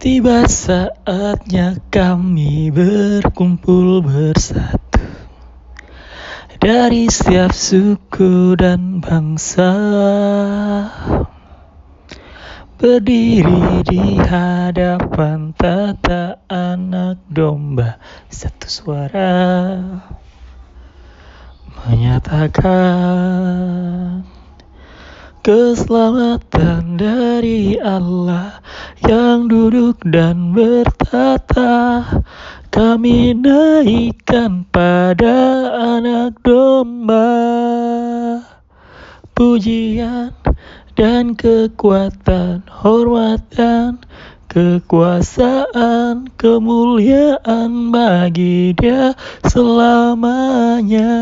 Tiba saatnya kami berkumpul bersatu. Dari setiap suku dan bangsa. Berdiri di hadapan tata anak domba. Satu suara Menyatakan Keselamatan dari Allah yang duduk dan bertata Kami naikkan pada anak domba Pujian dan kekuatan, hormat dan kekuasaan, kemuliaan bagi dia selamanya.